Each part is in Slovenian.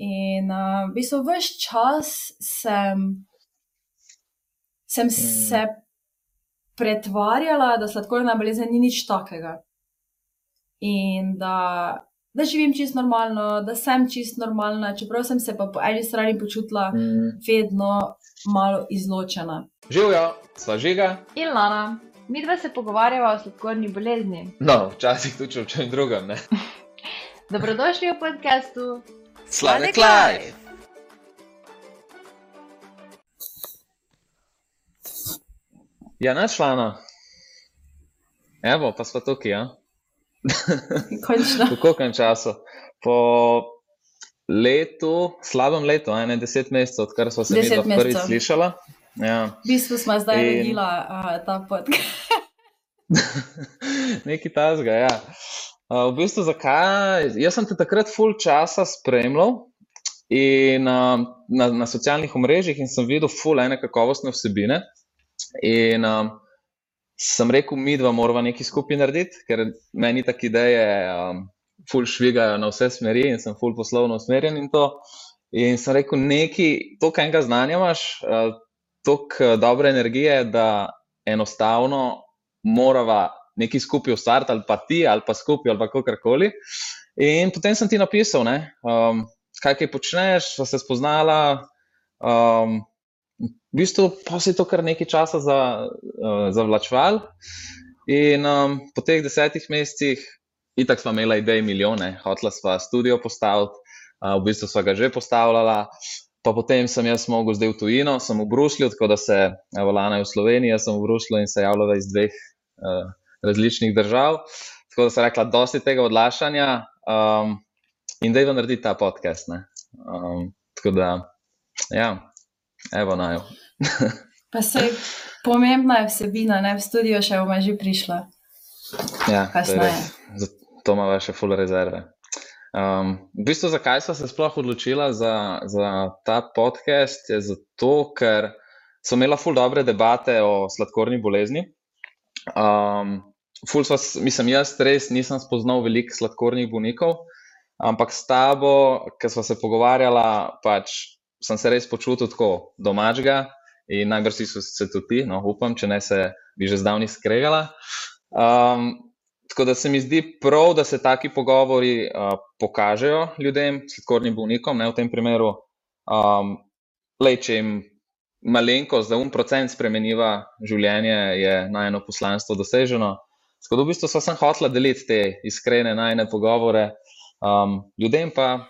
In uh, v bistvu vse čas sem, sem mm. se pretvarjala, da sladkorna bolezen ni nič takega. In da, da živim čist normalno, da sem čist normalna, čeprav sem se pa po eni strani počutila mm. vedno malo izločena. Živijo, sva žiga. In Lana, mi dva se pogovarjava o sladkorni bolezni. No, včasih tudi o čem drugem. Dobrodošli v podkastu Sladek Life. Ja, našlana. Evo, pa smo tukaj. Ja? Končno. po koliko času? Po letu, slabem letu, ne deset mesecev, odkar smo se mi prvič slišala. Ja. V bistvu smo zdaj In... rodila uh, ta podcast. Nekaj tazga, ja. Uh, v bistvu zakaj? Jaz sem te takrat full časa spremljal. In uh, na, na socialnih omrežjih sem videl, full ene kakovostne vsebine, In um, sem rekel, mi dva moramo nekaj skupaj narediti, ker meni take ideje um, ful švigajo na vse smeri in sem ful poslovno usmerjen in to. In sem rekel, nekaj, to, kaj enega znanja imaš, uh, toliko dobre energije, da enostavno morava nekaj skupaj ustvariti, ali pa ti, ali pa skupaj, ali pa kakorkoli. In potem sem ti napisal, um, kaj kaj počneš, sva se spoznala. Um, v bistvu pa si to kar nekaj časa za, uh, zavlačval. In um, po teh desetih mesecih, itak smo imeli idej milijone, hotela sva studio postaviti, uh, v bistvu sva ga že postavljala. Pa potem sem jaz mogel zdaj v tujino, sem v Bruslju, tako da se Avalana je v Sloveniji, jaz sem v Bruslju in se javljala iz dveh uh, različnih držav. Tako da sem rekla, dosti tega odlašanja um, in da je narediti ta podcast. Um, tako da, ja, Evo naj. pa se pomembna je vsebina, ne v studio še bomo že prišla. Ja, to ima vaše full rezerve. Um, v bistvu, zakaj sem se sploh odločila za, za ta podcast? Je zato, ker sem imela full dobre debate o sladkorni bolezni. Um, ful sva, mislim, jaz res nisem spoznal veliko sladkornih bolnikov, ampak s tabo, ker sva se pogovarjala, pač sem se res počutil tako domačega in najbrž si se tudi ti, no, upam, če ne se bi že zdavni skregala. Um, tako da se mi zdi prav, da se taki pogovori uh, pokažejo ljudem, sladkornim bolnikom, ne v tem primeru, um, le če jim malenko za un procent spremeniva življenje, je najno poslanstvo doseženo. Tako da v bistvu sem hotela deliti te iskrene najne pogovore um, ljudem pa.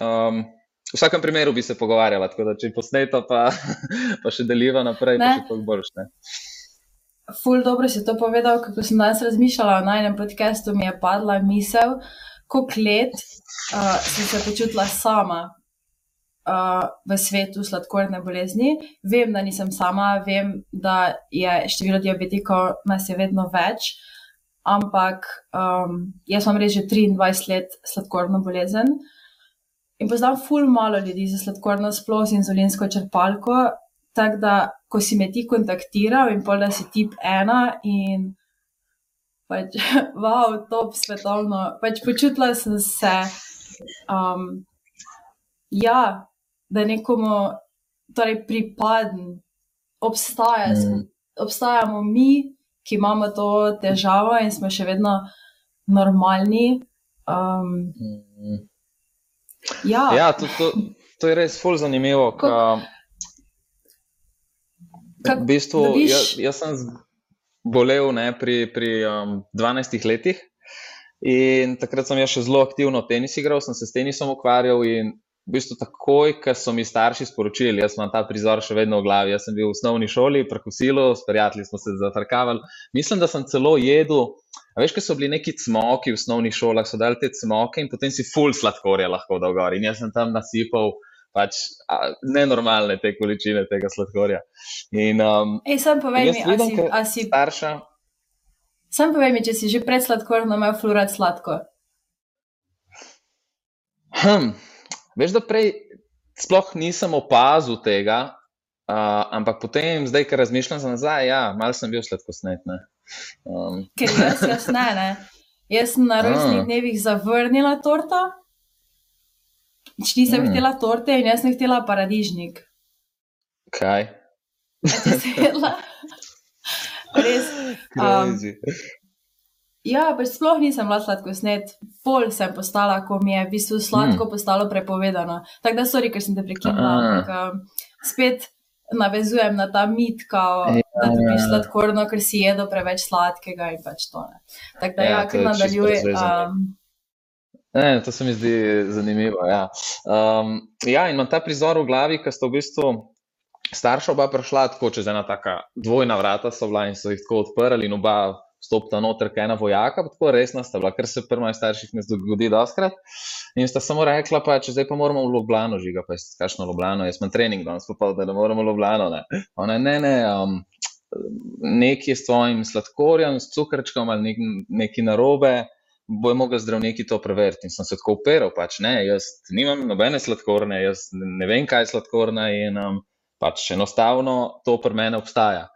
Um, V vsakem primeru bi se pogovarjala, tako da če posneto, pa, pa še deliva naprej, ne. pa še toliko boljš. Ful, dobro si to povedal, kako sem danes razmišljala na enem podkastu, mi je padla misel, koliko let uh, sem se počutila sama uh, v svetu sladkorne bolezni. Vem, da nisem sama, vem, da je število diabetikov nas je vedno več, ampak um, jaz imam res že 23 let sladkorno bolezen. In poznam ful malo ljudi za sladkorno sploh z inzulinsko črpalko. Tako da, ko si me ti kontaktiral in pol, da si tip ena in pač, wow, top svetovno, pač počutila sem se, um, ja, da nekomu torej pripadem, obstaja, mm. obstajamo mi, ki imamo to težavo in smo še vedno normalni. Um, mm. Ja, ja to, to, to je res zelo zanimivo. Ka, kak, v bistvu, viš... jaz, jaz sem bolel ne, pri, pri um, 12 letih in takrat sem še zelo aktivno tenis igral, sem se s tenisom ukvarjal in v bistvu takoj, ko so mi starši sporočili, jaz imam ta prizor še vedno v glavi. Jaz sem bil v osnovni šoli, prekosilo, s prijatelji smo se zatrkavali. Mislim, da sem celo jedel. A veš, ko so bili neki cmoki v osnovnih šolah, so dali te cmoke in potem si full sladkorja lahko dal gor. In jaz sem tam nasipal pač a, nenormalne te količine tega sladkorja. In, um, Ej, sem povej mi, vidim, a si starša. Sam povej mi, če si že pred sladkorjem imel fluorat sladko. Hm. Veš, da prej sploh nisem opazil tega, uh, ampak potem, zdaj, ker razmišljam za nazaj, ja, malo sem bil sladkosnet. Um. Ker jaz, jaz ne, ne. Jaz sem na rojstnih dnevih zavrnila torto. Če nisem mm. htela torte in jaz sem htela paradižnik. Kaj? Če si jedla. Res. Um, ja, pač sploh nisem bila sladko snet, pol sem postala, ko mi je v bistvu sladko mm. postalo prepovedano. Tako da, sorry, ker sem te prekinila. Um, spet navezujem na ta mit, kao, ja, da piš sladkorno, ker si jedel preveč sladkega in pač to ne. Tako da, ja, ja ker nadaljuje. Um, ne, to se mi zdi zanimivo. Ja. Um, ja, in imam ta prizor v glavi, ker sta v bistvu starša oba prišla tako čez ena taka dvojna vrata, so bila in so jih tako odprli, in oba stopita noter, ena vojaka, tako resna sta bila, ker se pri mojih starših ne zgodi doskrat. In sta samo rekla, pa če zdaj pa moramo v Ljubljano žiga, pa je skašno Ljubljano, jaz imam trening danes, pa da ne moramo v Ljubljano. Ne, Ona, ne, ne. Um, Nekje s tvojim sladkorjem, s cukrčkom ali nek, neki narobe, bojo mogli zdravniki to preveriti. In sem se tako uperal, pač ne, jaz nimam nobene sladkorne, jaz ne vem, kaj je sladkorna in um, pač enostavno to pri meni obstaja.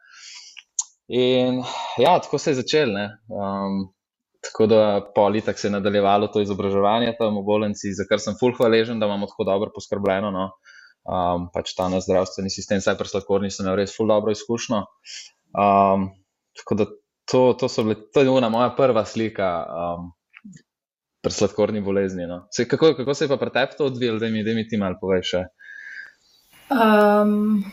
In ja, tako se je začel. Um, tako da politik se je nadaljevalo to izobraževanje tam v bolnici, za kar sem fulh hvaležen, da imamo tako dobro poskrbljeno. No. Um, pač ta naš zdravstveni sistem, saj pri sladkorni sem imel res fulh dobro izkušnjo. Um, tako da to, to, bile, to je bila moja prva slika um, pri sladkorni bolezni. No. Se, kako, kako se je pa pri tebi to odvijalo, da mi, mi ti malo poveš? Um,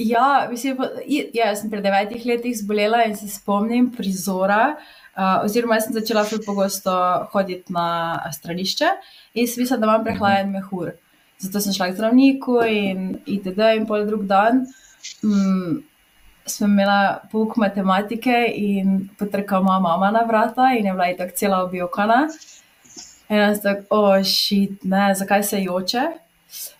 Ja, mislim, ja, jaz sem pred devetimi leti zbolela in se spomnim prizora. Uh, oziroma, jaz sem začela zelo pogosto hoditi na stranišče in sem mislila, da imam prehlajen mehur. Zato sem šla k zdravniku in itd. in pol drug dan. Um, Smo imeli pouk matematike in potrkala moja mama na vrata, in je bila tako cela objokana. In jaz tako, ošit, oh, ne, zakaj se joče.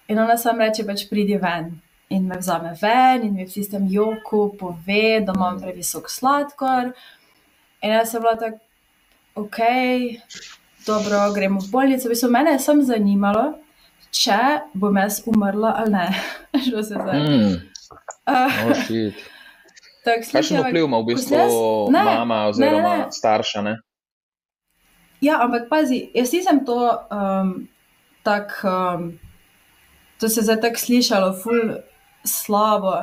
In ona sam reče, pač pridi ven in me vzame ven in mi v tistem joku pove, da imam previsok sladkor. In jaz sem bila tako, ok, dobro, gremo v bolnico. V bistvu mene je samo zanimalo, če bom jaz umrla ali ne. Že se zdaj. Mm. Uh, Kakšen vpliv ima v bistvu jaz, ne, mama oziroma ne, ne, ne. starša? Ne? Ja, ampak pazi, jaz nisem to um, tako, um, to se zdaj tako slišalo, ful slabo.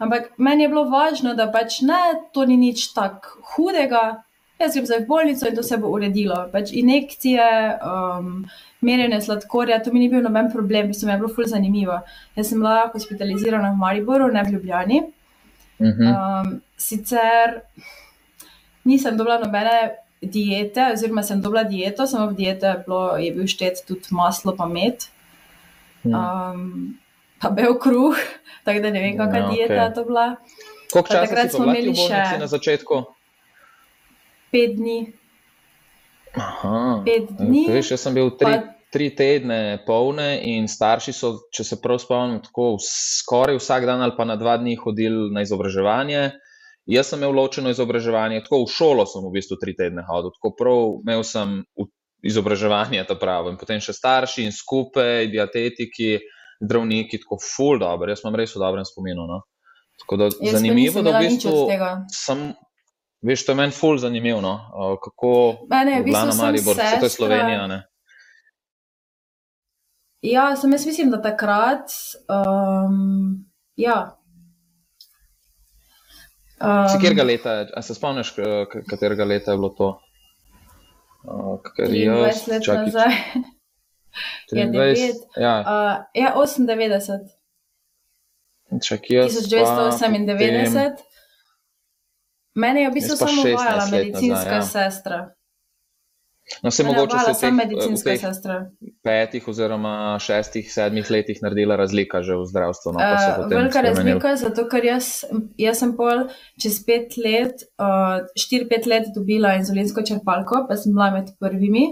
Ampak meni je bilo važno, da pač ne, to ni nič tako hudega. Jaz sem zdaj v bolnico in to se bo uredilo. Pač injekcije, um, merjenje sladkorja, to mi ni bil noben problem, mislim, je bilo ful zanimivo. Jaz sem bila hospitalizirana v Mariboru, ne v Ljubljani. Mhm. Um, sicer nisem dobila nobene diete, oziroma sem dobila dieto, samo v dieto je, bilo, je bil štet tudi maslo pa med. Mhm. Um, pa bel kruh, tako da ne vem, kakšna ja, dieta okay. to bila. Koliko časa takrat smo imeli še na začetku? Pet dni. Aha, pet dni. Veš, jaz sem bil tri, pa... tri tedne polne in starši so, če se prav spomnim, tako skoraj vsak dan ali pa na dva dni hodili na izobraževanje. Jaz sem imel ločeno izobraževanje, tako v šolo sem v bistvu tri tedne hodil, tako prav imel sem izobraževanje, ta pravo. In potem še starši in skupaj, diatetiki zdravniki, tako ful dobro, jaz imam res v dobrem spominu. No? Tako da je zanimivo, da v bistvu sem. Veš, to je meni ful zanimivo, no? kako je bilo na Mariboru, vse to je Slovenija. Ne? Ja, sem jaz mislim, da takrat. Um, ja. Um, katerega leta, a se spomniš, katerega leta je bilo to? Uh, 20 let nazaj. Je 9, ja. Uh, ja, 98. Čak jaz 1998. Mene je v bistvu samo uvajala medicinska nazaj, ja. sestra. No, se mogoče se tam medicinska sestra. Petih oziroma šestih, sedmih letih naredila razlika že v zdravstvu. No, uh, velika razlika, zato ker jaz, jaz sem pol čez pet let, uh, štiri, pet let dobila inzulinsko črpalko, pa sem bila med prvimi.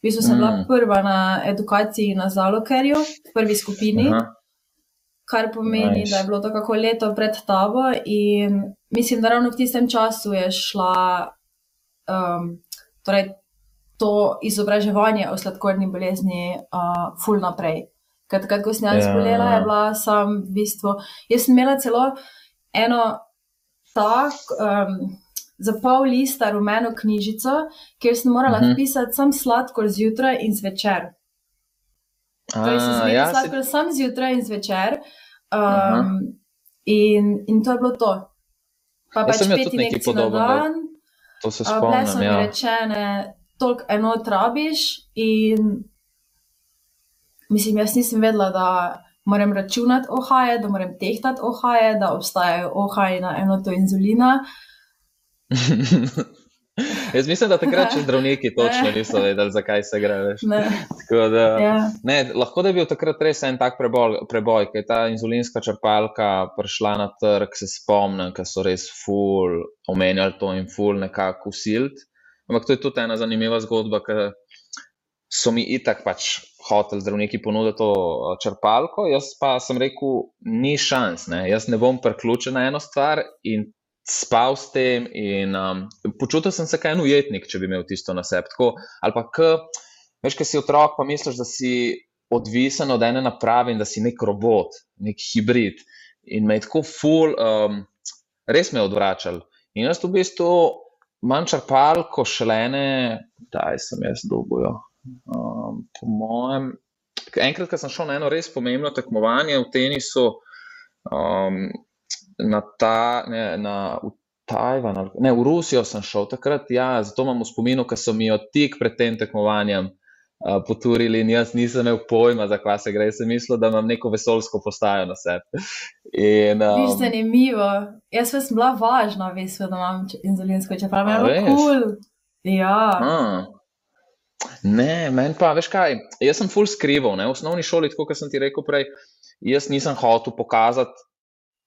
V bistvu sem mm. bila prva na edukaciji na Zalokerju, v prvi skupini, Aha. kar pomeni, nice. da je bilo to kako leto pred tabo. In mislim, da ravno v tistem času je šla um, torej to izobraževanje o sladkorni bolezni uh, ful naprej. Ker takrat, ko sem jaz yeah. zbolela, je bila sam v bistvu. Jaz sem imela celo eno tak. Um, za pol lista rumeno knjižico, kjer sem morala uh mhm. -huh. pisati sam sladkor zjutraj in zvečer. Torej, sem se ja, sladkor si- sam zjutraj in zvečer. Um, in, in to je bilo to. Pa Jaz pač sem imel pet tudi nekaj podobnega. dan. to se a, Bile so spomnim. mi Ja. rečene, toliko enot rabiš. In mislim, jaz nisem vedela, da moram računati ohaje, da moram tehtati ohaje, da obstajajo ohaji na enoto inzulina. Jaz mislim, da takrat še zdravniki točno niso vedeli, zakaj se gre. Ne, Da, ja. ne, lahko da je bil takrat res en tak preboj, preboj ker je ta inzulinska črpalka prišla na trg, se spomnim, ker so res ful omenjali to in ful nekako usilt. Ampak to je tudi ena zanimiva zgodba, ker so mi itak pač hoteli zdravniki ponuditi to a, črpalko, jaz pa sem rekel, ni šans, ne. jaz ne bom priključen na eno stvar in spal s tem. In, um, počutil sem se kot en ujetnik, če bi imel tisto na sebi. Ali pa, veš, ki si otrok, pa misliš, da si odvisen od ene naprave in da si nek robot, nek hibrid. In me je tako ful, um, res me je odvračal. In jaz v bistvu imam črpalko šlene, da sem jaz dobil. Um, po mojem, enkrat, ko sem šel na eno res pomembno tekmovanje v tenisu, um, na ta, ne, na, v Tajvan, ne, v Rusijo sem šel takrat, ja, zato imam v spominu, ker so mi jo tik pred tem tekmovanjem uh, poturili in jaz nisem imel pojma, za kva se gre. Jaz sem mislil, da imam neko vesoljsko postajo na sebi. In, Viš, um, zanimivo. Jaz sem bila važna, veš, da imam inzulinsko črpalko. A Je bilo kul. Ja. a, ne, meni pa, veš kaj, jaz sem full skrival, ne, v osnovni šoli, tako kot sem ti rekel prej, jaz nisem hotel pokazati.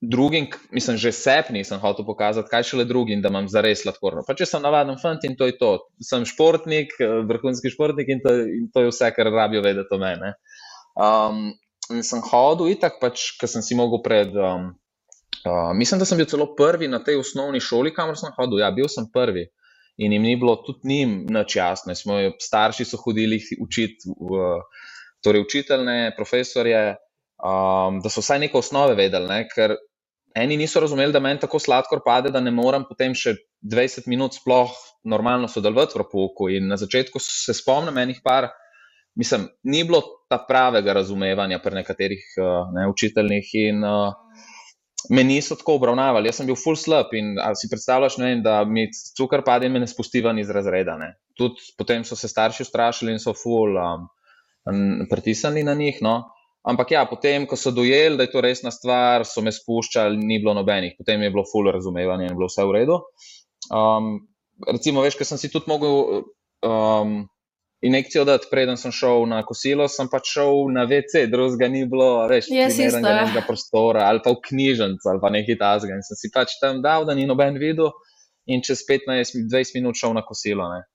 Drugim, mislim, že sebi nisem hotel pokazati, kaj šele drugim, da imam zares sladkorno. Pač jaz sem navaden fant in to je to. Sem športnik, eh, vrhunski športnik in to, in to je vse, kar rabijo vedeti o meni. Um, in sem hodil itak, pač, ker sem si mogel pred. Um, uh, mislim, da sem bil celo prvi na tej osnovni šoli, kamor sem hodil. Ja, bil sem prvi. In jim ni bilo tudi njim nič jasno. Smo, starši so hodili učiti, v, torej učiteljne, profesorje, um, da so vsaj neke osnove vedeli. Ne? Ker eni niso razumeli, da meni tako sladkor pade, da ne morem potem še 20 minut sploh normalno sodelovati v pouku. In na začetku se spomnim enih par, mislim, ni bilo ta pravega razumevanja pri nekaterih uh, ne, učiteljih. In, uh, Me niso tako obravnavali, jaz sem bil full slab in si predstavljaš, vem, da mi cukor pade in me ne spusti ven iz razreda. Ne. Tudi potem so se starši ustrašili in so full um, pritisnili na njih. No. Ampak ja, potem, ko so dojeli, da je to resna stvar, so me spuščali, ni bilo nobenih, potem je bilo full razumevanje in bilo vse v redu. Um, recimo, veš, ker sem si tudi mogel um, injekcijo dati, preden sem šel na kosilo, sem pač šel na WC, drugega ni bilo, veš, primernega nekega prostora ali pa v knjižnici ali pa nekaj tasga. In sem si pač tam dal, da ni noben videl, in čez 15-20 minut šel na kosilo. Ne.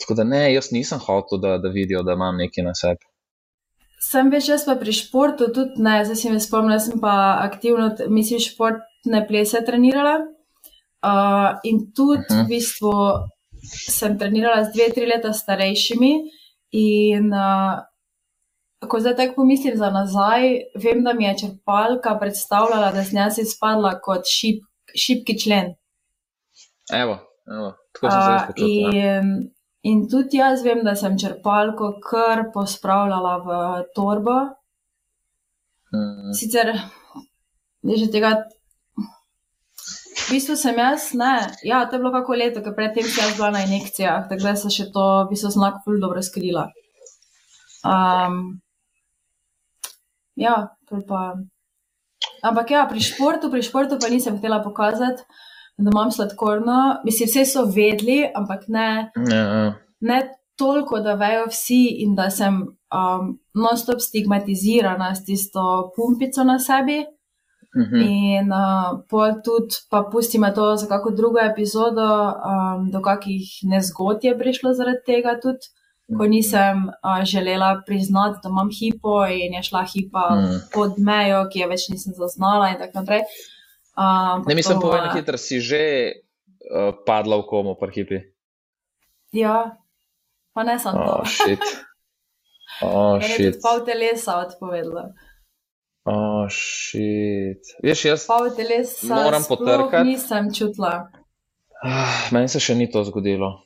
Tako da ne, jaz nisem hotel, da, da vidijo, da imam nekaj na sebi. Sem veš, jaz pa pri športu tudi ne, zdaj si me spomnila, sem pa aktivno, mislim, športne plese trenirala. Uh, in tudi Mhm. v bistvu sem trenirala z dve, tri leta starejšimi. In uh, ko zdaj tako pomislim za nazaj, vem, da mi je črpalka predstavljala, da sem jaz izpadla kot šip, šipki člen. Evo, evo tako sem se Uh, počutil. In, tudi jaz vem, da sem črpalko kar pospravljala v torbo. Mm. Sicer je že tega. V bistvu sem jaz, ne, ja, to je bilo kako leto, ker predtem sem jaz bila na injekcijah, tako da se še to, v bistvu, znak ful dobro skrila. Um, ja, pol pa. Ampak ja, pri športu, pri športu pa nisem htela pokazati, da imam sladkorno. Mislim, vse so vedeli, ampak ne, Ja, ja. ne toliko, da vejo vsi in da sem um, non-stop stigmatizirana s tisto pumpico na sebi. Mhm. In uh, pol tudi, pa pustimo to za kako drugo epizodo, um, do kakih nezgod je prišlo zaradi tega tudi, ko Mhm. nisem uh, želela priznati, da imam hipo in je šla hipa Mhm. pod mejo, ki je več nisem zaznala in tako naprej. Um, Ne, mislim, to, povej na hitro, si že uh, padla v komo, parhipi. Ja, pa ne samo to. Oh, shit. Oh, Meni je shit. tudi pol telesa odpovedala. Oh, shit. Veš, jaz, Pol telesa Moram potrkati. nisem čutila. ah, meni se še ni to zgodilo.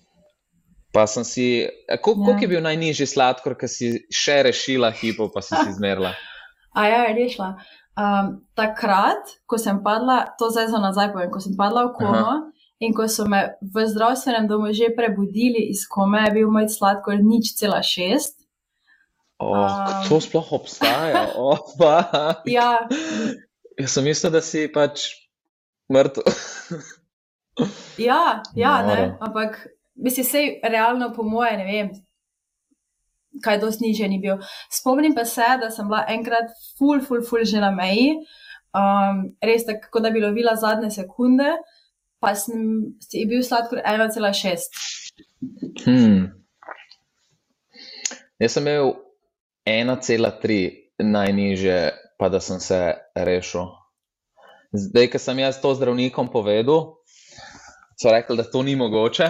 Pa sem si, koliko Ja. je bil najnižji sladkor, ki si še rešila hipo, pa si si izmerila? A ja, rešila. Um, takrat, ko sem padla, to zdaj za nazaj povem, ko sem padla v komo in ko so me v zdravstvenem domu že prebudili iz kome, je bil moj sladkor nič cela šest. Oh, Um. to sploh obstaja. Oh. Ja, Jaz sem mislil, da si pač mrtev. ja, ja ne, Noro. ampak mislim, sej realno po moje, ne vem, kaj dosti niže ni bil. Spomnim pa se, da sem bila enkrat full, full, full že na meji, um, res tako, da bi lovila zadnje sekunde, pa sem, je bil sladkor 1,6. Hmm. Jaz sem imel 1,3 najniže, pa da sem se rešil. Zdaj, ko sem jaz to zdravnikom povedal, so rekli, da to ni mogoče.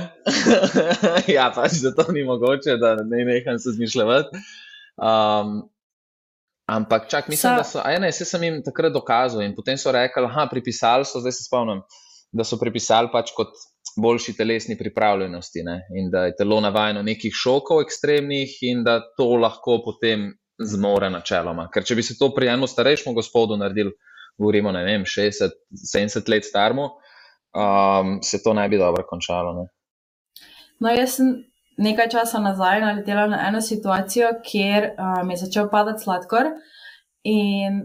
ja, pač, da to ni mogoče, da ne neham se zmišljati. Um, ampak, čak, mislim, Sa- da so, a ja, ne, saj sem jim takrat dokazal in potem so rekli, da pripisali so, zdaj se spomnim, da so pripisali pač kot boljši telesni pripravljenosti ne? in da je telo navajeno nekih šokov ekstremnih in da to lahko potem zmore načeloma. Ker če bi se to pri enem starejšemu gospodu naredili, govorimo, ne vem, 60, 70 let starmu, um, se to ne bi dobro končalo. Ne? No, jaz sem nekaj časa nazaj naletela na eno situacijo, kjer um, je začel padati sladkor in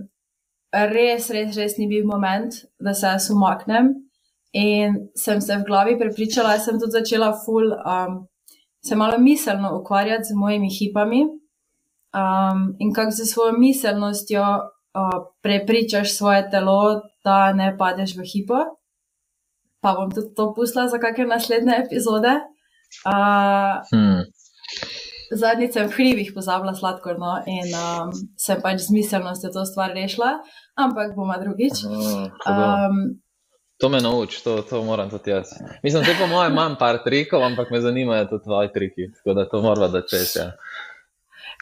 res, res, res ni bil moment, da se jaz umaknem. In sem se v glavi prepričala, da sem tudi začela ful, um, se malo miselno ukvarjati z mojimi hipami um, in kako z svojo miselnostjo uh, prepričaš svoje telo, da ne padeš v hipo. Pa bom tudi to pustila za kakšne naslednje epizode. Uh, Hmm. Zadnjič sem v hribih pozabila sladkor no, in um, sem pač z miselnostjo to stvar rešila, ampak bomo drugič. Uh, um, to me nauči, to, to moram tudi jaz. Mislim, da po mojem imam par trikov, ampak me zanimajo tudi tvoji triki, tako da to moramo da čez. Ja.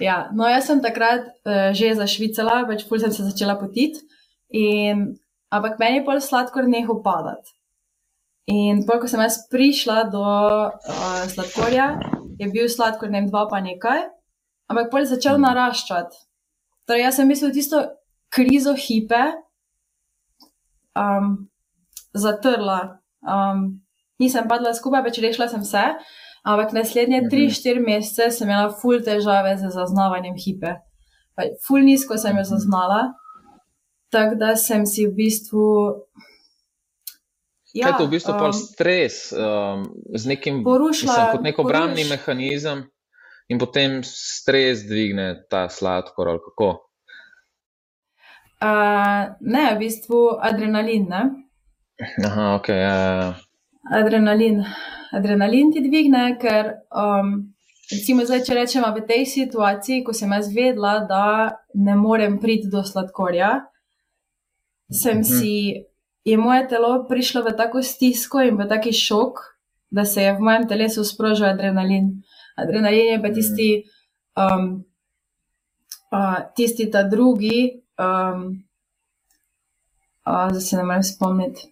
ja, no, jaz sem takrat uh, že zašvicala, pač ful sem se začela potiti, in, ampak meni je pol sladkor nehal padati. In pol, ko sem jaz prišla do uh, sladkorja, je bil sladkor ne vem, dva pa nekaj, ampak pol je začel Mhm. naraščati. Torej, jaz sem mislila tisto krizo hipe um, zatrla. Um, nisem padla skupaj, pač rešila sem se, ampak naslednje Mhm. 3-4 mesece sem imela ful težave z zaznavanjem hipe. Pač Ful nizko sem jo Mhm. zaznala, tako da sem si v bistvu. Ja, Kaj je to v bistvu um, stres um, z nekim, Porušila- mislim, kot nek obrambni poruš- mehanizem in potem stres dvigne ta sladkor ali kako. Uh, ne, v bistvu adrenalin. Ne? Aha, ok. Ja, ja, ja. Adrenalin. Adrenalin ti dvigne, ker um, recimo zdaj, če rečemo v tej situaciji, ko sem jaz vedela, da ne morem priti do sladkorja, sem Mhm. si, je moje telo prišlo v tako stisko in v taki šok, da se je v mojem telesu sprožil adrenalin. Adrenalin je pa Mhm. tisti, um, uh, tisti ta drugi, um, uh, zdaj se ne morem spomniti.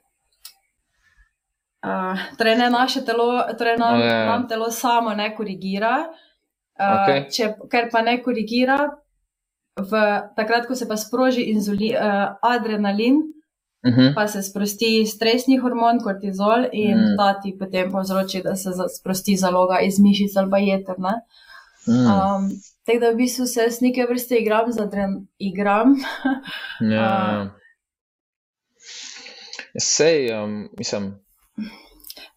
Uh, torej, ne naše telo, torej nam, O, ja, ja. nam telo samo ne korigira, uh, Okej. če, ker pa ne korigira, v, takrat, ko se pa sproži inzuli, uh, adrenalin, Mhm. pa se sprosti stresni hormon, kortizol, in Mm. ta ti potem povzroči, da se sprosti zaloga iz mišic ali pa jeter. ne. Mm. Um, tako da v bistvu se s neke vrste igram, zadren, igram. Ja. Sej, um, mislim,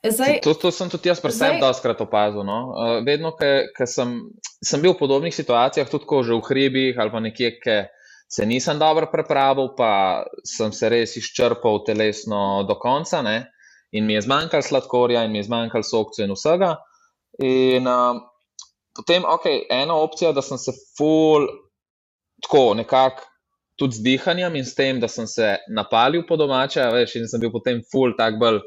Zdaj, to, to sem tudi jaz pri sebi doskrat opazil. No? Uh, vedno, ko sem, sem bil v podobnih situacijah, tudi ko že v hribih ali pa nekje, ki se nisem dobro prepravil, pa sem se res izčrpal telesno do konca ne? in mi je zmanjkalo sladkorja in mi je zmanjkalo sokcev in vsega. In um, potem, ok, ena opcija, da sem se full tako nekako tudi z dihanjem in s tem, da sem se napalil po domače, veš, in sem bil potem full tak bolj,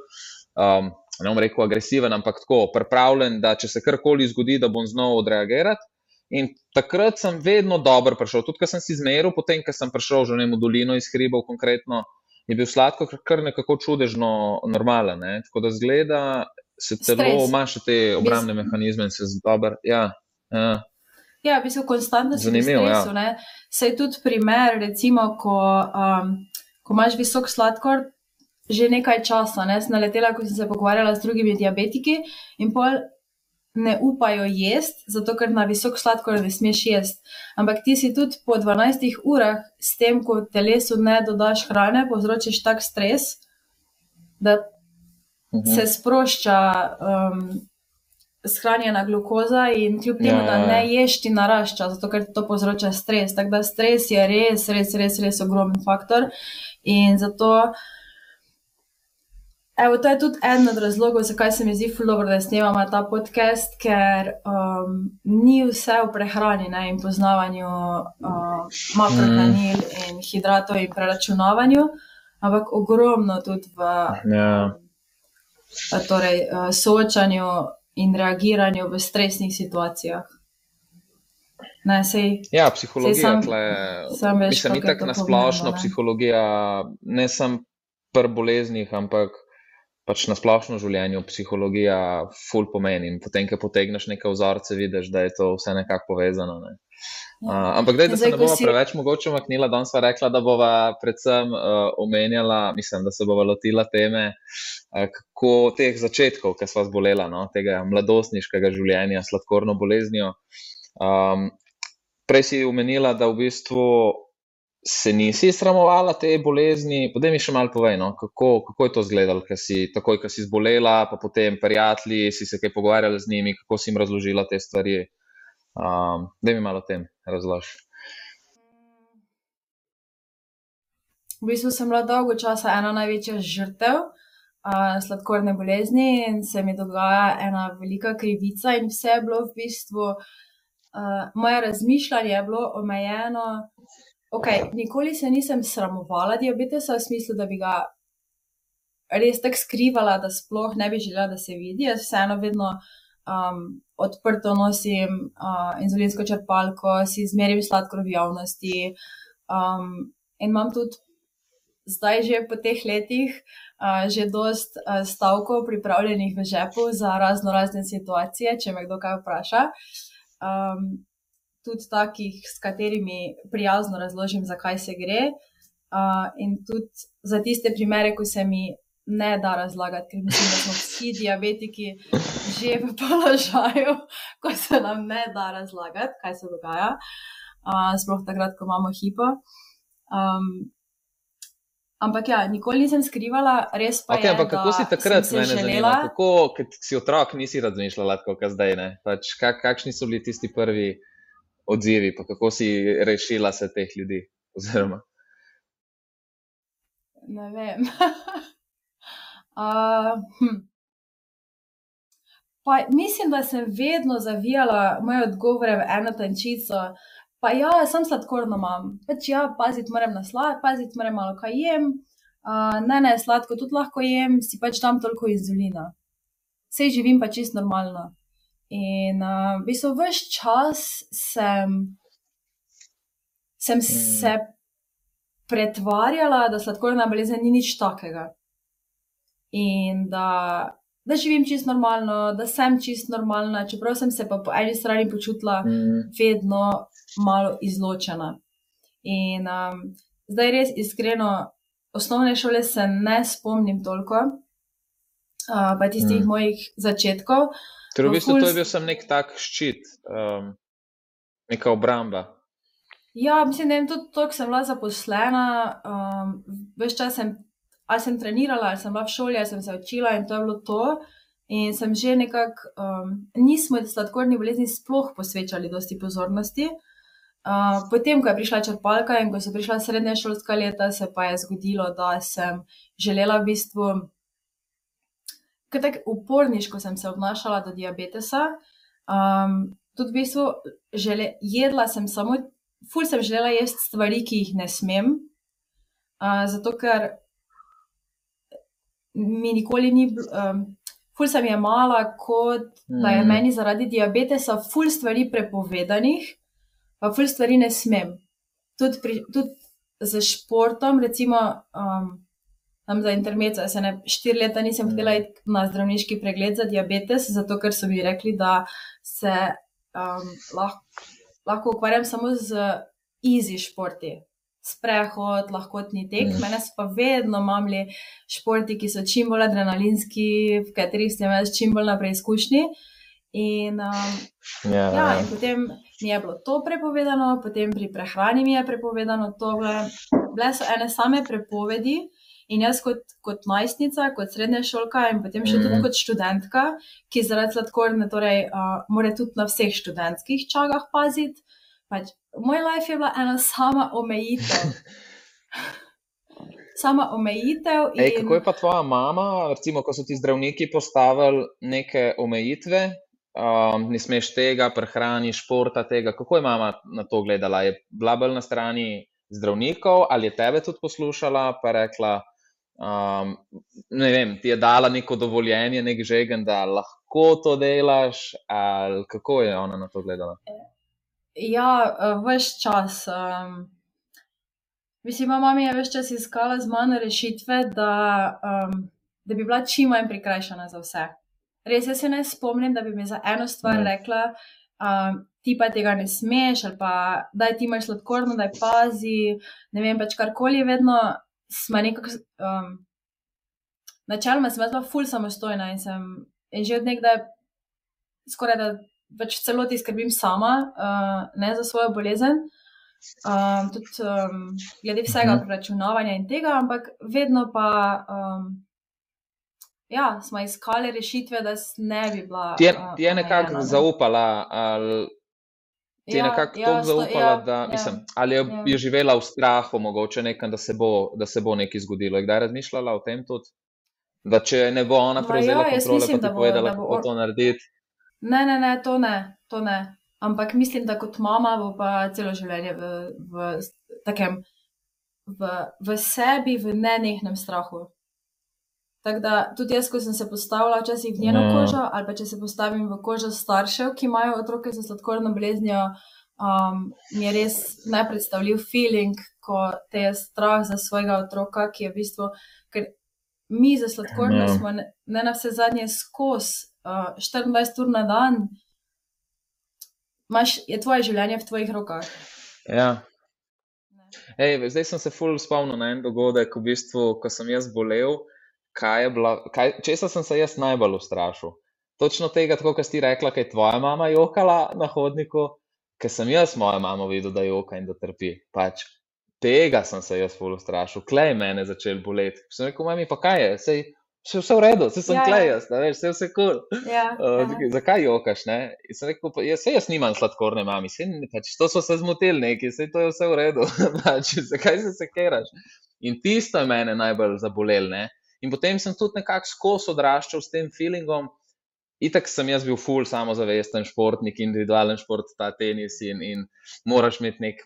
um, ne bom rekel agresiven, ampak tako pripravljen, da če se karkoli zgodi, da bom znal odreagirati. In takrat sem vedno dobro prišel. Tudi, ko sem si zmeril, potem, ko sem prišel že v dolino iz hribov, konkretno, je bil sladko kar nekako čudežno normalen. Ne? Tako da zgleda, se telo imaš te obrambne Bis... mehanizme in se zdober. Ja, ja. Ja, v bistvu konstantno v stresu. Ja. Se je tudi primer, recimo, ko, um, ko imaš visok sladkor, že nekaj časa, ne, sem naletela, ko sem se pogovarjala z drugimi diabetiki in pol ne upajo jesti, zato ker na visok sladkor ne smeš jesti. Ampak ti si tudi po 12 urah, s tem, ko telesu ne dodaš hrane, povzročiš tak stres, da mhm. se sprošča. Um, Shranjena glukoza, in kljub temu, ja, da ja, ja. ne ješ, ti narašča, zato ker to povzroča stres. Tako da stres je res, res, res, res ogromen faktor. In zato Evo, to je tudi eden od razlogov, zakaj se mi zdi fuldobro, da snemamo ta podcast, ker um, ni vse v prehrani ne, in poznavanju uh, makrohranil mm. in hidratov in preračunavanju, ampak ogromno tudi v yeah. Ja. torej, uh, soočanju in reagiranju v stresnih situacijah. Ne, sej, ja, psihologija je sam, tle, sam veš, mislim, tako na splošno psihologija, ne samo pri boleznih, ampak pač na splošno življenju psihologija ful pomeni. In potem, ko potegneš nekaj vzorce, vidiš, da je to vse nekako povezano. Ne? Uh, ampak, dej, da se ne bomo si... preveč mogoče umaknila, danes sva rekla, da bova predvsem uh, omenjala, mislim, da se bova lotila teme, uh, kako teh začetkov, ki sva zbolela, no, tega mladostniškega življenja, sladkorno boleznijo. Um, prej si omenila, da v bistvu se nisi sramovala te bolezni, potem mi še malo povej, no, kako, kako je to izgledalo, ker si takoj, ko si zbolela, pa potem prijatelji, si se kaj pogovarjala z njimi, kako si jim razložila te stvari. Um, da mi malo o tem razloži. V bistvu sem bila dolgo časa ena največja žrtev uh, sladkorne bolezni in se mi dogaja ena velika krivica, in vse je bilo v bistvu, uh, moje razmišljanje je bilo omejeno Okay, nikoli se nisem sramovala diabetesa v smislu, da bi ga res tako skrivala, da sploh ne bi želela, da se vidi. Jaz vseeno vedno um, odprto nosim uh, inzulinsko črpalko, si izmerim sladkor v javnosti. Um, in imam tudi zdaj, že po teh letih, uh, že dost uh, stavkov pripravljenih v žepu za razno razne situacije, če me kdo kaj vpraša. Um, tudi takih, s katerimi prijazno razložim, zakaj se gre. Uh, in tudi za tiste primere, ko se mi ne da razlagati, ker mislim, da smo vsi diabetiki že v položaju, ko se nam ne da razlagati, kaj se dogaja, uh, sploh takrat, ko imamo hipo. Um, ampak ja, nikoli nisem skrivala, res pa okay, je. Ampak kako si takrat meni želela? Kako, ker si otrok, nisi razmišljala, kako zdaj ne? Pač, kak, kakšni so bili tisti prvi? Odzivi, pa kako si rešila se teh ljudi? Oziroma. Ne vem. uh, hm. pa, mislim, da sem vedno zavijala moje odgovore v eno tančico. Pa ja, sem sladkorno imam. Pač ja, paziti moram na slad, paziti moram malo kaj jem. Uh, ne, ne, sladko tudi lahko jem, si pač tam toliko inzulina. Vse živim pa čist normalno. In uh, v bistvu vse čas sem, sem mm. se pretvarjala, da sladkorna bolezen ni nič takega. In da, da živim čist normalno, da sem čist normalna, čeprav sem se pa po eni strani počutila mm. vedno malo izločena. In um, zdaj res iskreno, osnovne šole se ne spomnim toliko, uh, pa tistih mm. mojih začetkov. Torej, v bistvu to je bil nek tak ščit, um, neka obramba. Ja, mislim, da tudi to, ko sem bila zaposlena, um, veš, čas sem, ali sem trenirala, ali sem bila v šoli, ali sem se učila in to je bilo to. In sem že nekako, um, nismo sladkorni bolezni sploh posvečali dosti pozornosti. Uh, potem, ko je prišla črpalka in ko so prišla srednja šolska leta, se pa je zgodilo, da sem želela v bistvu ker tako uporniško sem se obnašala do diabetesa. Um, tudi v bistvu žele, jedla sem samo, ful sem želela jesti stvari, ki jih ne smem, uh, zato ker mi nikoli ni. Um, Ful sem je mala, kot da je mm. meni zaradi diabetesa ful stvari prepovedanih, pa ful stvari ne smem. Tudi, tudi z športom, recimo, um, tam za intermezzo. Jaz se ne štiri leta nisem htela Mhm. iti na zdravniški pregled za diabetes, zato ker so mi rekli, da se um, lahko, lahko ukvarjam samo z easy športi. Sprehod, lahkotni tek. Mene so pa vedno mamli športi, ki so čim bolj adrenalinski, v katerih sem jaz čim bolj na preizkušnji. In, um, Ja, Ja, in potem mi je bilo to prepovedano, potem pri prehrani mi je prepovedano to. Bile so ene same prepovedi. In jaz, kot, kot najstnica, kot srednja šolka, in potem še mm. tudi Mhm. kot študentka, ki zaradi sladkorne, torej, uh, mora tudi na vseh študentskih čagah paziti. Pač, moj life je bila ena sama omejitev. Sama omejitev. In, Ej, kako je pa tvoja mama, recimo, ko so ti zdravniki postavili neke omejitve, um, ne smeš tega, prehrani, športa, tega. Kako je mama na to gledala? Je bila bolj na strani zdravnikov ali je tebe tudi poslušala, pa rekla, um, ne vem, ti je dala neko dovoljenje, nek žegen, da lahko to delaš, ali kako je ona na to gledala? Ja, vse čas. Um, mislim, moja mama je vse čas iskala z mano rešitve, da, um, da bi bila čim manj prikrajšana za vse. Res, jaz se ne spomnim, da bi mi za eno stvar Ne. rekla, um, ti pa tega ne smeš, ali pa da ti imaš sladkorno, da je pazi, ne vem, pač karkoli, vedno smo nekako. Um, Načeloma sem bila ful samostojna in sem in že od nekdaj skoraj da pač v celoti skrbim sama, uh, ne za svojo bolezen. Um, tudi um, glede vsega Mhm. preračunavanja in tega, ampak vedno pa um, ja, smo iskali rešitve, da ne bi bila. Ti je, uh, ti je nekako omejena, ne. zaupala, ali ti je Ja, nekako ja, tako zaupala, ja, da ja. mislim, ali je, ja. je živela v strahu, mogoče nekam, da se bo, da se bo nekaj zgodilo. Je kdaj razmišljala o tem tudi? Da če ne bo ona Ma prevzela ja, kontrole, mislim, pa ti bo- povedala, kako on- to narediti. Ne, ne, ne, to ne, to ne. Ampak mislim, da kot mama bo pa celo življenje v, v takem, v, v sebi, v nenehnem strahu. Tako da tudi jaz, ko sem se postavila včasih v njeno Ja. kožo, ali pa če se postavim v kožo staršev, ki imajo otroke z sladkorno boleznijo, um, mi je res nepredstavljiv feeling, ko te je strah za svojega otroka, ki je v bistvu, ker mi za sladkorno Ja. smo ne, ne na vse zadnje skozi uh, 24 ur na dan. Maš, je tvoje življenje v tvojih rokah. Ja. Ej, zdaj sem se ful spomnil na en dogodek, v bistvu, ko sem jaz bolel, kaj je bila, kaj, česa sem se jaz najbolj ustrašil. Točno tega, tako kot si rekla, kaj je tvoja mama jokala na hodniku, ker sem jaz mojo mamo videl, da joka in da trpi. Pač tega sem se jaz ful ustrašil, klej mene začel boleti. Sem rekel, mami, pa kaj je, sej, vse, vse v redu, vse sem Ja, ja. klej jaz, da veš, vse vse kul. Cool. Ja, Uh, ja. zakaj jokaš? Ne? In sem rekel, pa, jaz, saj jaz nimam sladkorne mami, ne- pač, to so se zmotili neki, saj to je vse v redu. pač, zakaj se sekeraš? In tisto je mene najbolj zabolelo. ne. In potem sem tudi nekako skozi odraščal s tem feelingom. Itak sem jaz bil ful samozavesten športnik, individualen šport, ta tenis in, in moraš imeti nek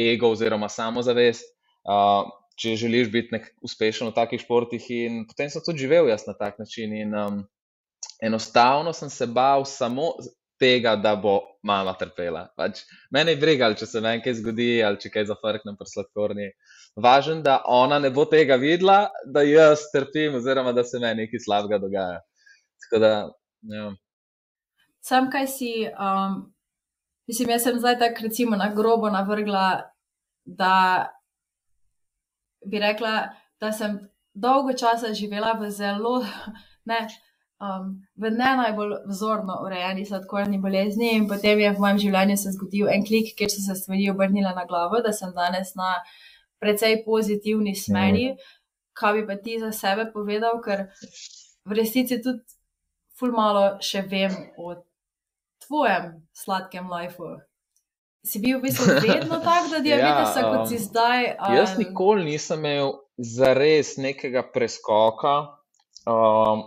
ego oziroma samozavest, uh, če želiš biti nek uspešen v takih športih. In potem sem tudi živel jaz na tak način. In, um, enostavno sem se bal samo tega, da bo mama trpela. Pač, mene je brigal, če se meni kaj zgodi ali če kaj zafrknem pri sladkorni. Važen, da ona ne bo tega videla, da jaz trpim, oziroma da se meni nekaj slabega dogaja. Tako da, ja. Sam kaj si, um, mislim, jaz sem zdaj tako recimo na grobo navrgla, da bi rekla, da sem dolgo časa živela v zelo, ne, um, v ne najbolj vzorno urejeni sladkorni bolezni in potem je v mojem življenju se zgodil en klik, kjer so se stvari obrnile na glavo, da sem danes na precej pozitivni smeri. Kaj bi pa ti za sebe povedal, ker v resnici tudi ful malo še vem o tvojem sladkem lifeu. Si bil v bistvu vedno tak, da diabetesa, Ja, kot si um, zdaj? Jaz ali- nikoli nisem imel zares nekega preskoka, um,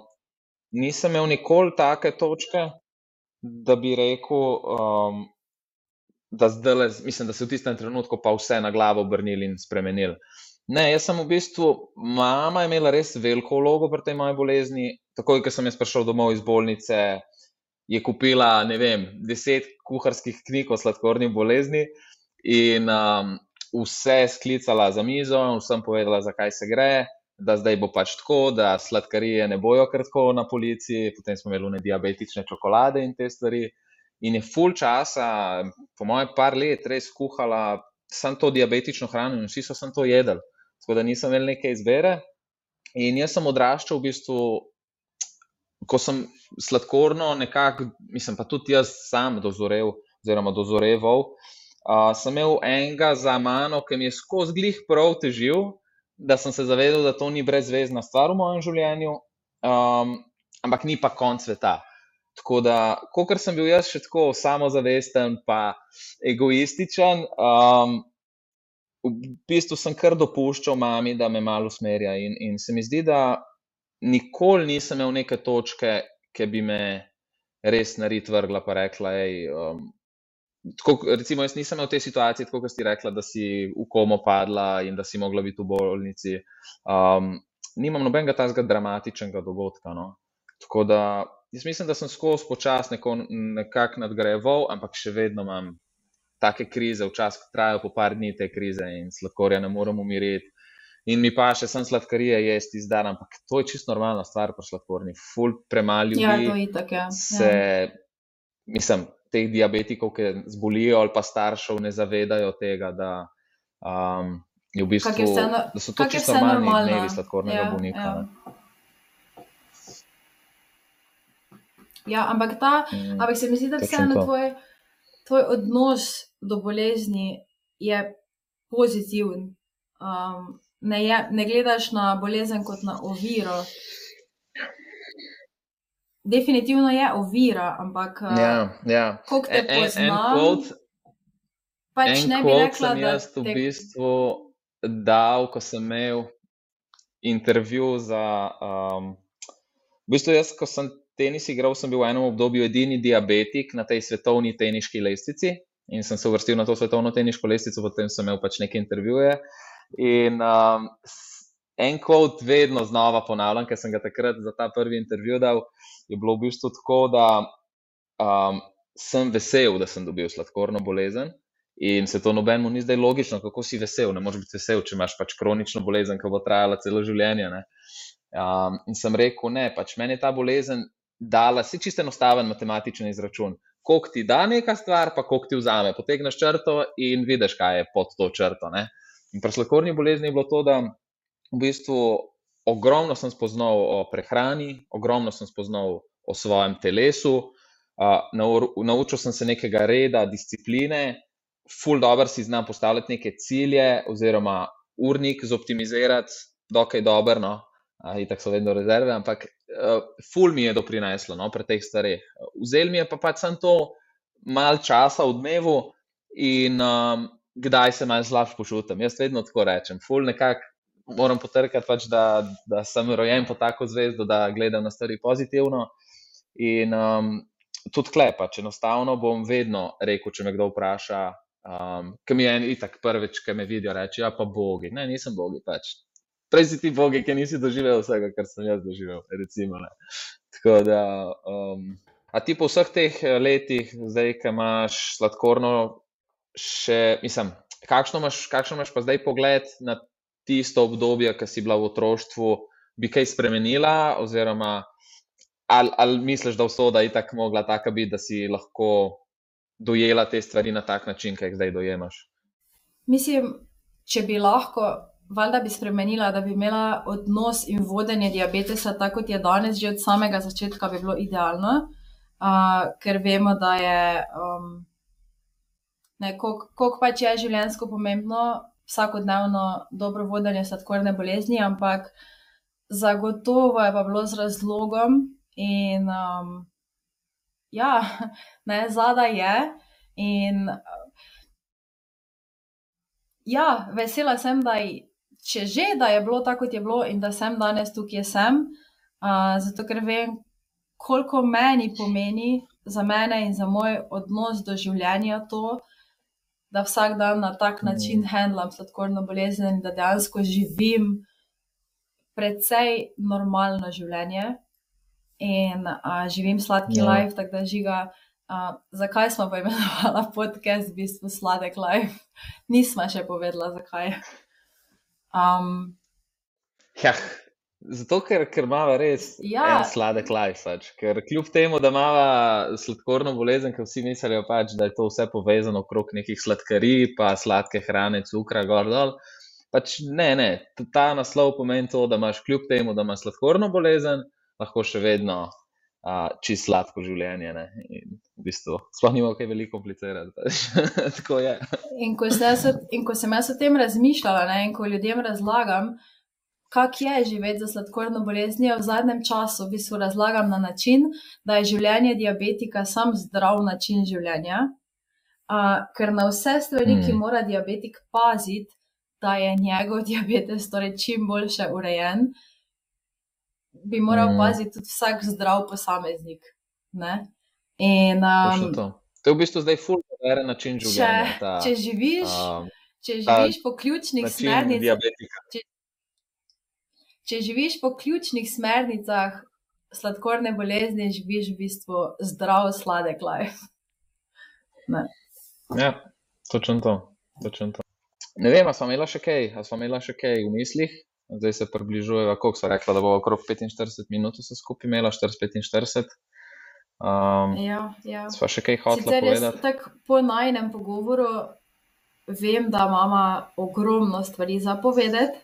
nisem imel nikoli take točke, da bi rekel, um, da zdaj, mislim, da se v tistem trenutku pa vse na glavo obrnili in spremenili. Ne, jaz sem v bistvu, mama je imela res veliko vlogo pri tej moji bolezni. Takoj, ko sem jaz prišel domov iz bolnice, je kupila, ne vem, deset kuharskih knjig o sladkorni bolezni in um, vse sklicala za mizo, vsem povedala, zakaj se gre, da zdaj bo pač tako, da sladkarije ne bojo kar tako na policiji, potem smo imeli diabetične čokolade in te stvari. In je full časa, po mojem, par let res kuhala samo to diabetično hrano in vsi so samo to jedli. Tako da nisem imel neke izbere. In jaz sem odraščal v bistvu, ko sem sladkorno, nekako, mislim pa tudi jaz sam dozoreval, oziroma dozoreval. Uh, sem imel enega za mano, ki mi je skozi glih prav težil, da sem se zavedal, da to ni brezvezna stvar v mojem življenju, um, ampak ni pa konc sveta. Tako da, kot sem bil jaz še tako samozavesten, pa egoističen, um, v bistvu sem kar dopuščal mami, da me malo usmerja. In, in se mi zdi, da nikoli nisem imel neke točke, ki bi me res narit vrgla, pa rekla, hej. Um, Tako, recimo, jaz nisem imel te situacije, kot ste rekli, da si v komo padla in da si mogla biti v bolnici. Um, nimam nobenega takega dramatičnega dogodka. No. Tako da Jaz mislim, da sem skozi počasno nekako nadgrajeval, ampak še vedno imam take krize, včasih trajajo po par dni te krize in sladkorja ne morem umiriti. In mi pa še sem sladkarije jesti zdaj, ampak to je čisto normalna stvar pri sladkorni. Ful premali ljudi. Ja, to je tako. Ja. Se, mislim, teh diabetikov, ki zbolijo ali pa staršev, ne zavedajo tega, da, um, v bistvu, vseeno, da so to čisto normalni dnevi sladkornega ja, bolnika. Ja. Ja, ampak, ta, mm, ampak se mi zdi, da vseeno tvoj, tvoj odnos do bolezni je pozitiven. Um, ne, je, ne gledaš na bolezen kot na oviro. Definitivno je ovira, ampak uh, ja, ja. kako te poznam, en, pač ne bi rekla, da jaz v te... bistvu dal, ko sem imel intervju za. Um, v bistvu jaz, ko sem tenis igral, sem bil v enem obdobju edini diabetik na tej svetovni teniški lestvici in sem se uvrstil na to svetovno teniško lestvico, potem sem imel pač neke intervjuje. In um, en kvot vedno znova ponavljam, ker sem ga takrat za ta prvi intervju dal, je bilo v bistvu tako, da um, sem vesel, da sem dobil sladkorno bolezen. In se to nobenemu ni zdaj logično, kako si vesel. Ne moreš biti vesel, če imaš pač kronično bolezen, ki bo trajala celo življenje. Um, in sem rekel, ne, pač meni je ta bolezen dala, si čisto enostaven matematičen izračun. Koliko ti da neka stvar, pa koliko ti vzame. Potegneš črto in vidiš, kaj je pod to črto. Ne? In pri sladkorni bolezni je bilo to, da v bistvu ogromno sem spoznal o prehrani, ogromno sem spoznal o svojem telesu, naučil sem se nekega reda, discipline, full dobro si znam postavljati neke cilje, oziroma urnik zoptimizirati, dokaj dobro. No? in tako so vedno rezerve, ampak uh, ful mi je doprineslo no, pri teh starih. Vzel mi je pa pač samo to malo časa v dnevu in um, kdaj se malo slabše počutim. Jaz vedno tako rečem, ful nekako. Moram potrkati, pač, da, da sem rojen po tako zvezdo, da gledam na stvari pozitivno. In um, tudi klepa, če enostavno bom vedno rekel, če me kdo vpraša, um, ki mi je en itak prvič, ki me vidijo, reči: Ja, pa bogi. Ne, nisem bogi, pač prej si ti bogi, ki nisi doživel vsega, kar sem jaz doživel. Recimo, Tako da, um, a ti po vseh teh eh, letih, zdaj, ki imaš sladkorno, še, mislim, kakšno imaš, kakšno imaš pa zdaj pogled na tisto obdobje, ki si bila v otroštvu, bi kaj spremenila, oziroma ali, ali misliš, da vso da je tako mogla taka biti, da si lahko dojela te stvari na tak način, ki jih zdaj dojemaš? Mislim, če bi lahko valjda bi spremenila, da bi imela odnos in vodenje diabetesa tako, kot je danes, že od samega začetka, bi bilo idealno, uh, ker vemo, da je, um, koliko pač je življenjsko pomembno, vsakodnevno dobro vodenje sladkorne bolezni, ampak zagotovo je pa bilo z razlogom in um, ja, ne, zadaj je. In, Ja, vesela sem, da če že, da je bilo tako, kot je bilo in da sem danes tukaj, sem, uh, zato ker vem, koliko meni pomeni za mene in za moj odnos do življenja to, da vsak dan na tak način mm. handlam sladkorno bolezen da dejansko živim precej normalno življenje in uh, živim sladki ja. life, tako da žiga. Uh, zakaj smo pa imenovali podcast v bistvu Sladek Life? Nismo še povedali, zakaj. Um, Ja, zato, ker, ker ima res Ja. en sladek life. Pač. Ker kljub temu, da ima sladkorno bolezen, ker vsi mislijo, pač, da je to vse povezano okrog nekih sladkarij, pa sladke hrane, cukra, gor dol. Pač ne, ne. Ta naslov pomeni to, da imaš kljub temu, da imaš sladkorno bolezen, lahko še vedno uh, čist sladko življenje. Ne? In v bistvu sploh nima kaj veliko komplicirati. Pač. Tako je. In ko, jaz, in ko sem jaz o tem razmišljala, ne, in ko ljudem razlagam, kak je živeti za sladkorno boleznijo, v zadnjem času v bistvu razlagam na način, da je življenje diabetika sam zdrav način življenja. Uh, ker na vse stvari, ki Mm. mora diabetik paziti, da je njegov diabetes torej čim boljše urejen, bi moral Mm. paziti tudi vsak zdrav posameznik. Ne? In um, to. To je v bistvu zdaj full moderen način če, življenja. Ta, če živiš, um, če živiš po ključnih smernicah, diabetika. Če živiš po ključnih smernicah sladkorne bolezni, živiš v bistvu zdrav, sladek life. Ja, točno to. Točno to. Ne vem, ali smo imeli še kaj, ali smo imeli še kaj v mislih. Zdaj se približujeva, koliko so rekla, da bo okrog 45 minut vse skupaj imela, 4-45. Um, Ja, ja. sva še kaj hotela Sicer jaz povedati? tako po najnem pogovoru vem, da imamo ogromno stvari za povedati.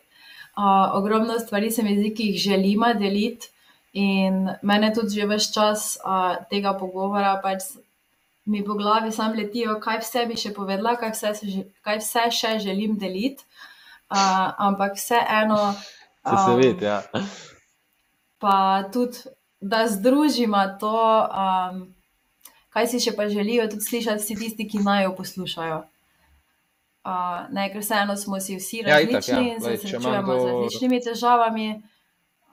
Uh, ogromno stvari se mi zdi, ki jih želimo deliti. In mene tudi že več čas uh, tega pogovora pač mi po glavi sam letijo, kaj vse bi še povedala, kaj vse, se kaj vse še želim deliti. Uh, ampak vseeno. Se se um, vidi, ja. pa tudi, da združimo to, um, kaj si še pa želijo tudi slišati vsi tisti, ki naj jo poslušajo. Uh, ne, ker vseeno smo si vsi Ja, itak, različni ja. in Glej, se srečujemo z to- različnimi težavami.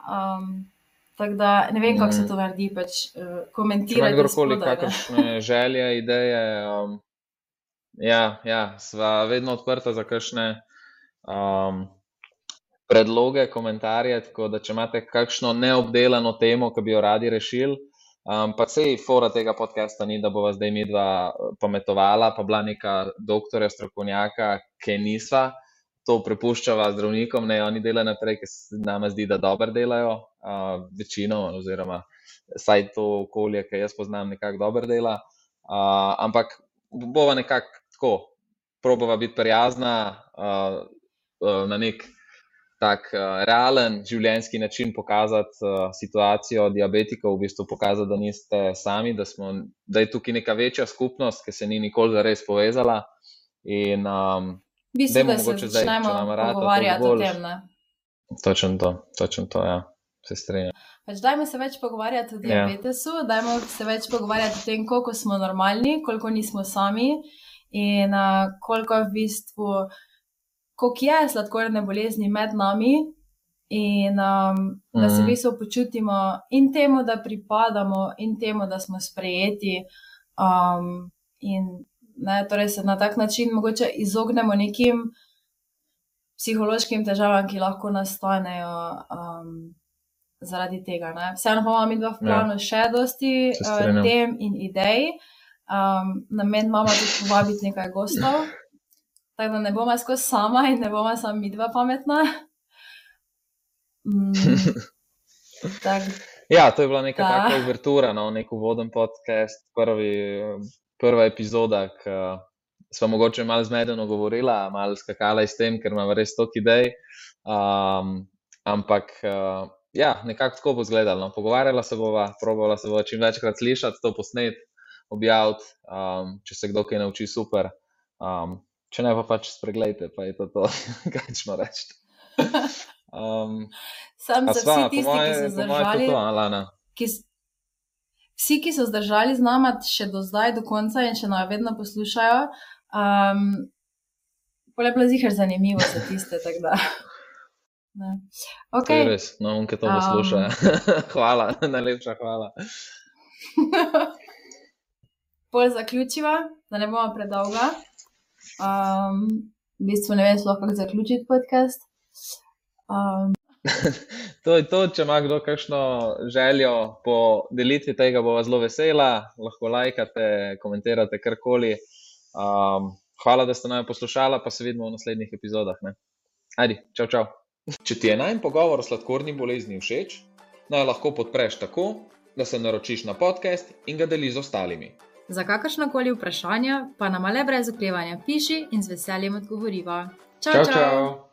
Um, tako da ne vem, kako se to naredi, pač uh, komentirati. kdorkoli kakršne želje, ideje, um, ja, ja, sva vedno odprta za kakšne um, predloge, komentarje. Tako da, če imate kakšno neobdelano temo, ki bi jo radi rešili, um, pa sej fora tega podcasta ni, da bova zdaj midva eh, pametovala, pa bila neka doktorja, strokovnjaka, ki nisva. To prepuščava zdravnikom, ne oni delajo naprej, ker se nama zdi, da dobro delajo, uh, večino, oziroma saj to okolje, ki jaz poznam, nekako dobro dela. Uh, ampak bova nekako tako, probava biti prijazna uh, uh, na nek tak uh, realen življenjski način pokazati uh, situacijo diabetikov, v bistvu pokazati, da niste sami, da, smo, da je tukaj neka večja skupnost, ki se ni nikoli zares povezala. In um, V bistvu, Dajmo da se mogoče zdaj, začnemo pogovarjati o tem. Ne? točno to, točno to, ja, se strinjam. Pač dajmo se več pogovarjati o Ja. diabetesu, dajmo se več pogovarjati o tem, koliko smo normalni, koliko nismo sami in uh, koliko v bistvu, koliko je sladkorne bolezni med nami. In um, da se v Mhm. bistvu počutimo in temu, da pripadamo, in temu, da smo sprejeti. Um, in ne, torej se na tak način mogoče izognemo nekim psihološkim težavam, ki lahko nastanejo um, zaradi tega. Ne. Vseeno pa imamo mi dva v Ja. planu še dosti uh, tem in idej. Um, namen imamo tudi povabiti nekaj gostov, tako da ne bomo skozi sama in ne bomo samo mi dva pametna. Mm, tak, Ja, to je bila neka Da. taka uvertura, no, nek uvoden podcast, prvi, eh, prva epizoda, ki smo mogoče malo zmedeno govorila, malo skakala iz tem, ker imamo res toliko idej. Um, ampak uh, ja, nekako tako bo izgledalo. No. Pogovarjala se bova, probala se bova čim večkrat slišati, to posnet, objaviti, um, če se kdo kaj nauči, super. Um, če ne, pa pač spregledajte, pa je to to, kaj ćemo reči. Um, Sam za sva, vsi tisti, ki moje, so po moje zdržali, to to, Alana. ki, vsi, ki so zdržali z nami še do zdaj, do konca in še nas vedno poslušajo, um, pole bilo zihar zanimivo za tiste. Ne. To Okay. res, no, unke to Um. posluša. hvala, najlepša hvala. Pol zaključiva, da ne bomo predolga. Um, v bistvu ne vem, sploh kako zaključiti podcast. Um, To je to, če ima kdo kakšno željo po delitvi tega, bova zelo vesela. Lahko lajkate, komentirate karkoli. Um, hvala, da ste naj poslušali, pa se vidimo v naslednjih epizodah. Ne? Ajdi, čau, čau. Če ti je najmen pogovor o sladkorni bolezni všeč, naj lahko podpreš tako, da se naročiš na podcast in ga deliš z ostalimi. Za kakršna koli vprašanja pa nam le brez oklevanja piši in z veseljem odgovoriva. Čau, čau! čau.